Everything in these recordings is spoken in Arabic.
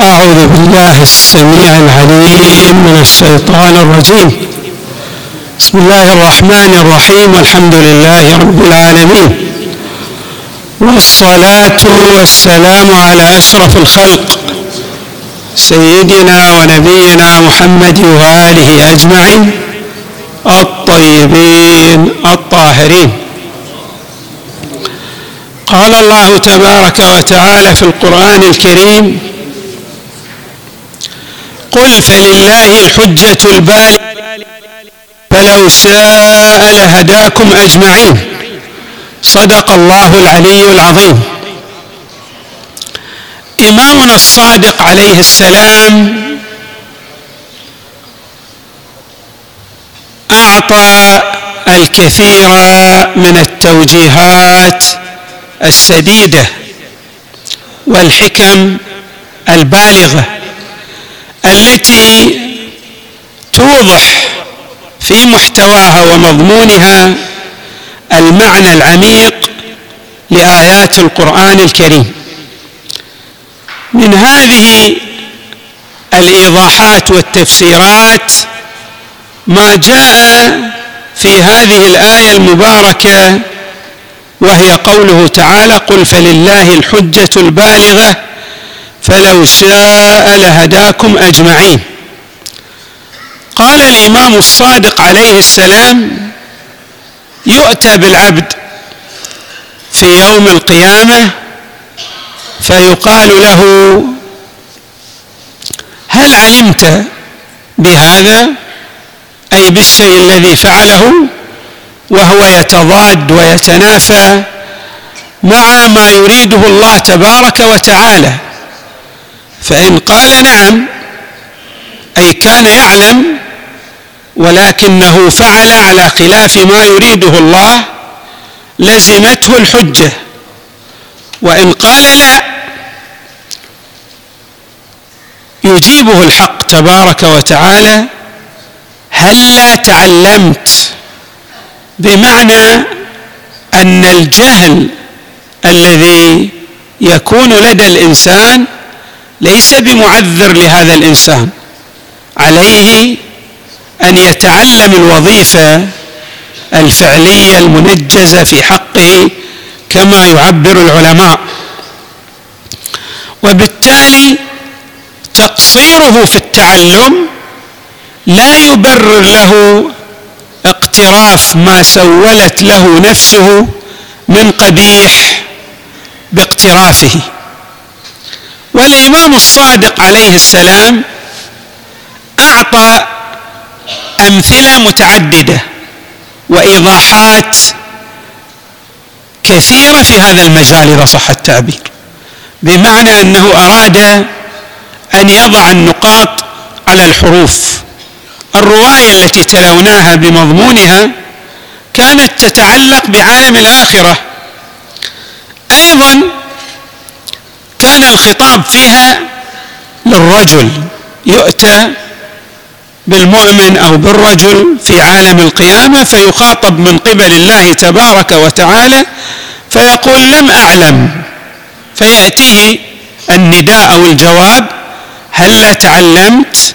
أعوذ بالله السميع العليم من الشيطان الرجيم. بسم الله الرحمن الرحيم والحمد لله رب العالمين. والصلاة والسلام على أشرف الخلق سيدنا ونبينا محمد وآله أجمعين الطيبين الطاهرين. قال الله تبارك وتعالى في القرآن الكريم قل فلله الحجة البالغة فلو شاء لهداكم أجمعين. صدق الله العلي العظيم. إمامنا الصادق عليه السلام أعطى الكثير من التوجيهات السديدة والحكم البالغة التي توضح في محتواها ومضمونها المعنى العميق لآيات القرآن الكريم. من هذه الإيضاحات والتفسيرات ما جاء في هذه الآية المباركة وهي قوله تعالى قل فلله الحجة البالغة فلو شاء لهداكم أجمعين. قال الإمام الصادق عليه السلام يؤتى بالعبد في يوم القيامة فيقال له هل علمت بهذا؟ أي بالشيء الذي فعله وهو يتضاد ويتنافى مع ما يريده الله تبارك وتعالى. فإن قال نعم أي كان يعلم ولكنه فعل على خلاف ما يريده الله لزمته الحجة. وإن قال لا يجيبه الحق تبارك وتعالى هلا تعلمت؟ بمعنى أن الجهل الذي يكون لدى الإنسان ليس بمعذر لهذا الإنسان. عليه أن يتعلم الوظيفة الفعلية المنجزة في حقه كما يعبر العلماء. وبالتالي تقصيره في التعلم لا يبرر له اقتراف ما سولت له نفسه من قبيح باقترافه. والإمام الصادق عليه السلام أعطى أمثلة متعددة وإيضاحات كثيرة في هذا المجال إذا صح التعبير. بمعنى أنه أراد أن يضع النقاط على الحروف. الرواية التي تلوناها بمضمونها كانت تتعلق بعالم الآخرة. أيضا كان الخطاب فيها للرجل يؤتى بالمؤمن أو بالرجل في عالم القيامة فيخاطب من قبل الله تبارك وتعالى فيقول لم أعلم فياتيه النداء أو الجواب هلا تعلمت؟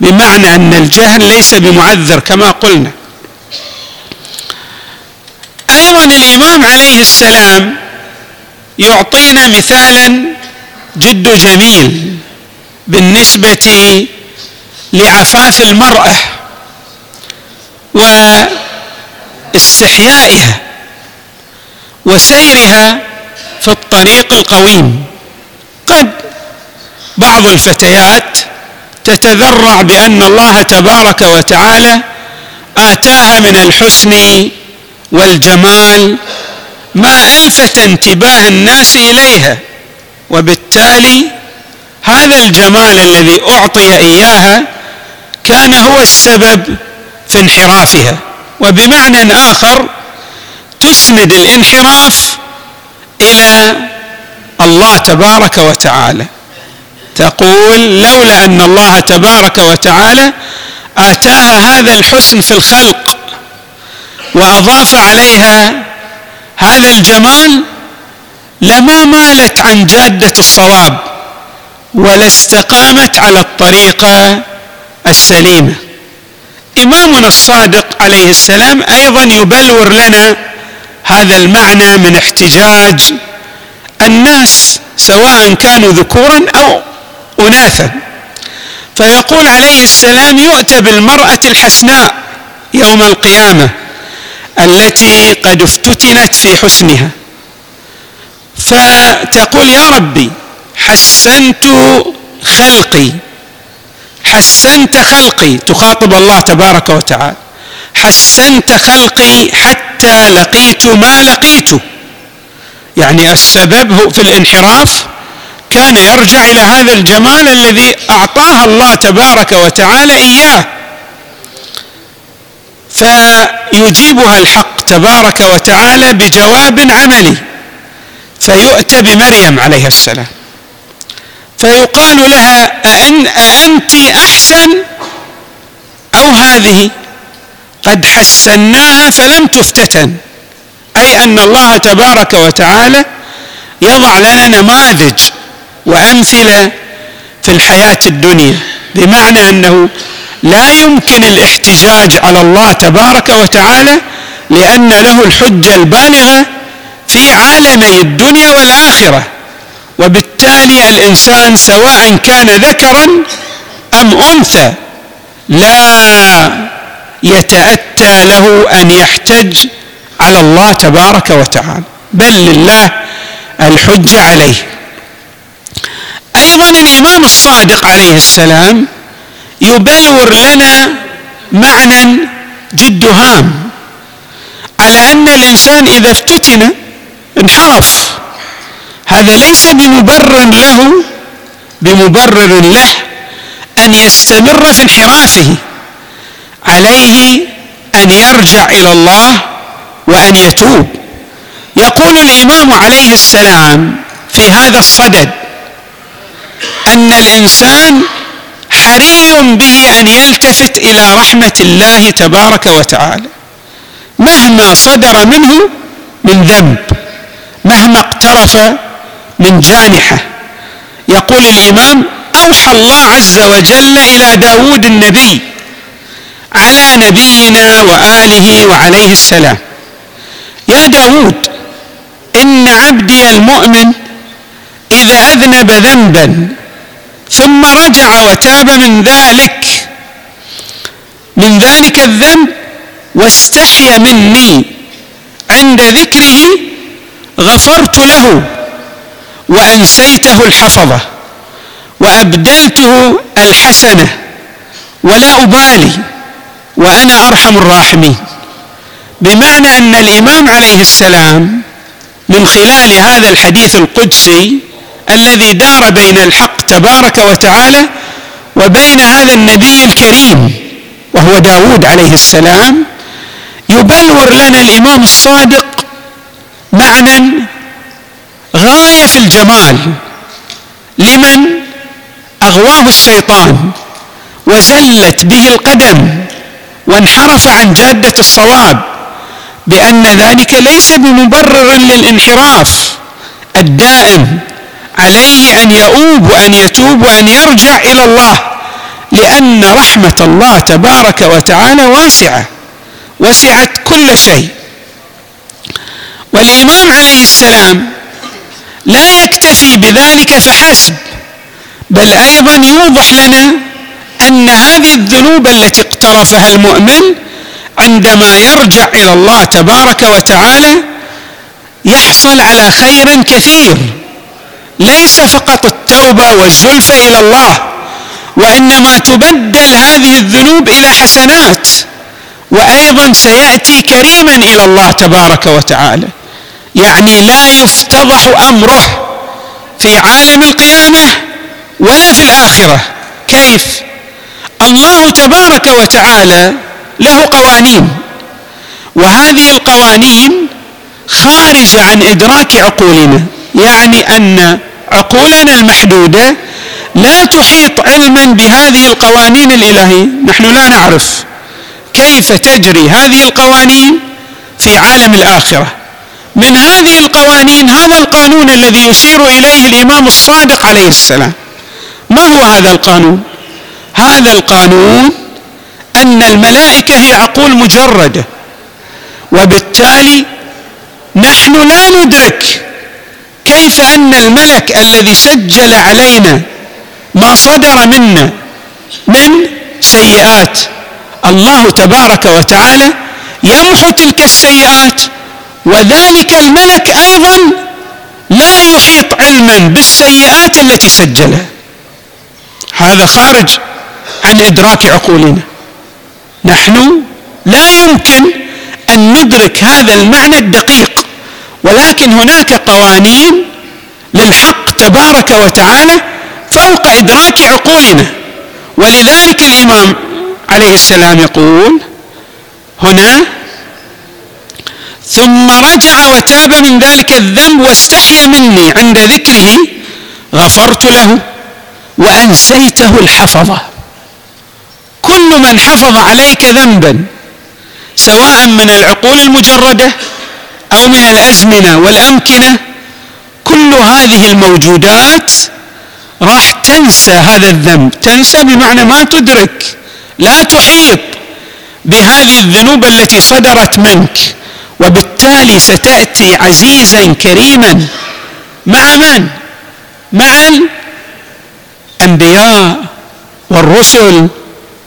بمعنى أن الجهل ليس بمعذر كما قلنا. أيضا الإمام عليه السلام يعطينا مثالا جد جميل بالنسبة لعفاف المرأة واستحيائها وسيرها في الطريق القويم. قد بعض الفتيات تتذرع بأن الله تبارك وتعالى آتاها من الحسن والجمال ما الفت انتباه الناس إليها. وبالتالي هذا الجمال الذي أعطي إياها كان هو السبب في انحرافها. وبمعنى آخر تسند الانحراف إلى الله تبارك وتعالى. تقول لولا أن الله تبارك وتعالى اتاها هذا الحسن في الخلق وأضاف عليها هذا الجمال لما مالت عن جادة الصواب ولا استقامت على الطريقة السليمة. إمامنا الصادق عليه السلام أيضا يبلور لنا هذا المعنى من احتجاج الناس سواء كانوا ذكورا أو اناثا. فيقول عليه السلام يؤتى بالمرأة الحسناء يوم القيامة التي قد افتتنت في حسنها. فتقول يا ربي حسنت خلقي حسنت خلقي تخاطب الله تبارك وتعالى. حسنت خلقي حتى لقيت ما لقيت. يعني السبب في الانحراف كان يرجع إلى هذا الجمال الذي أعطاها الله تبارك وتعالى إياه. فيجيبها الحق تبارك وتعالى بجواب عملي فيؤتى بمريم عليها السلام. فيقال لها أأن أأنت أحسن؟ أو هذه؟ قد حسناها فلم تفتتن. أي أن الله تبارك وتعالى يضع لنا نماذج وأمثلة في الحياة الدنيا. بمعنى أنه لا يمكن الاحتجاج على الله تبارك وتعالى لأن له الحجة البالغة في عالمي الدنيا والآخرة وبالتالي الإنسان سواء كان ذكرا أم أنثى لا يتأتى له أن يحتج على الله تبارك وتعالى بل لله الحجة عليه. أيضا الإمام الصادق عليه السلام يبلور لنا معنى جد هام على أن الإنسان إذا افتتن انحرف. هذا ليس بمبرر له بمبرر له أن يستمر في انحرافه. عليه أن يرجع إلى الله وأن يتوب. يقول الإمام عليه السلام في هذا الصدد أن الإنسان حري به أن يلتفت إلى رحمة الله تبارك وتعالى. مهما صدر منه من ذنب مهما اقترف من جانحة. يقول الإمام أوحى الله عز وجل إلى داود النبي على نبينا وآله وعليه السلام يا داود إن عبدي المؤمن إذا أذنب ذنبا. ثم رجع وتاب من ذلك من ذلك الذنب واستحي مني. عند ذكره غفرت له وأنسيته الحفظة وأبدلته الحسنة ولا أبالي وأنا أرحم الراحمين. بمعنى أن الإمام عليه السلام من خلال هذا الحديث القدسي الذي دار بين الحق تبارك وتعالى وبين هذا النبي الكريم وهو داود عليه السلام يبلور لنا الإمام الصادق معنى غاية في الجمال لمن أغواه الشيطان وزلت به القدم وانحرف عن جادة الصواب بأن ذلك ليس بمبرر للانحراف الدائم عليه أن يؤوب وأن يتوب وأن يرجع إلى الله لأن رحمة الله تبارك وتعالى واسعة وسعت كل شيء. والامام عليه السلام لا يكتفي بذلك فحسب بل أيضا يوضح لنا أن هذه الذنوب التي اقترفها المؤمن عندما يرجع إلى الله تبارك وتعالى يحصل على خير كثير. ليس فقط التوبة والزلفه إلى الله وإنما تبدل هذه الذنوب إلى حسنات. وأيضا سيأتي كريما إلى الله تبارك وتعالى. يعني لا يفتضح أمره في عالم القيامة ولا في الآخرة. كيف؟ الله تبارك وتعالى له قوانين وهذه القوانين خارجه عن إدراك عقولنا. يعني أن عقولنا المحدودة لا تحيط علما بهذه القوانين الإلهية. نحن لا نعرف كيف تجري هذه القوانين في عالم الآخرة. من هذه القوانين هذا القانون الذي يشير إليه الإمام الصادق عليه السلام. ما هو هذا القانون؟ هذا القانون أن الملائكة هي عقول مجردة وبالتالي نحن لا ندرك كيف أن الملك الذي سجل علينا ما صدر منا من سيئات؟ الله تبارك وتعالى يمحو تلك السيئات وذلك الملك أيضا لا يحيط علما بالسيئات التي سجلها. هذا خارج عن إدراك عقولنا. نحن لا يمكن أن ندرك هذا المعنى الدقيق. ولكن هناك قوانين للحق تبارك وتعالى فوق إدراك عقولنا. ولذلك الإمام عليه السلام يقول هنا ثم رجع وتاب من ذلك الذنب واستحيا مني عند ذكره غفرت له وأنسيته الحفظه كل من حفظ عليك ذنبا سواء من العقول المجردة أو من الأزمنة والأمكنة كل هذه الموجودات راح تنسى هذا الذنب. تنسى بمعنى ما تدرك لا تحيط بهذه الذنوب التي صدرت منك. وبالتالي ستأتي عزيزا كريما مع من؟ مع الأنبياء والرسل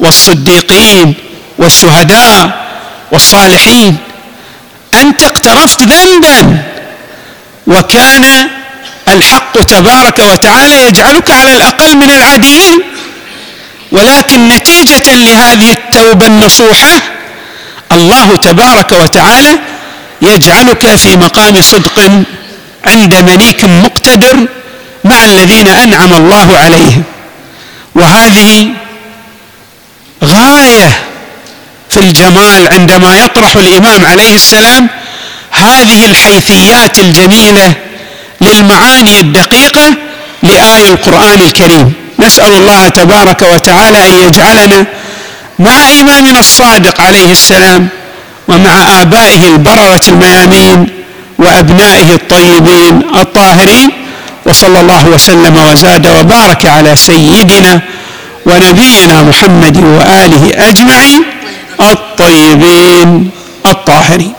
والصديقين والشهداء والصالحين. أنت اقترفت ذنبا وكان الحق تبارك وتعالى يجعلك على الأقل من العاديين ولكن نتيجة لهذه التوبة النصوحة الله تبارك وتعالى يجعلك في مقام صدق عند مليك مقتدر مع الذين أنعم الله عليهم. وهذه غاية في الجمال عندما يطرح الإمام عليه السلام هذه الحيثيات الجميلة للمعاني الدقيقة لآية القرآن الكريم. نسأل الله تبارك وتعالى أن يجعلنا مع امامنا الصادق عليه السلام ومع آبائه البررة الميامين وأبنائه الطيبين الطاهرين. وصلى الله وسلم وزاد وبارك على سيدنا ونبينا محمد وآله أجمعين الطيبين الطاهرين.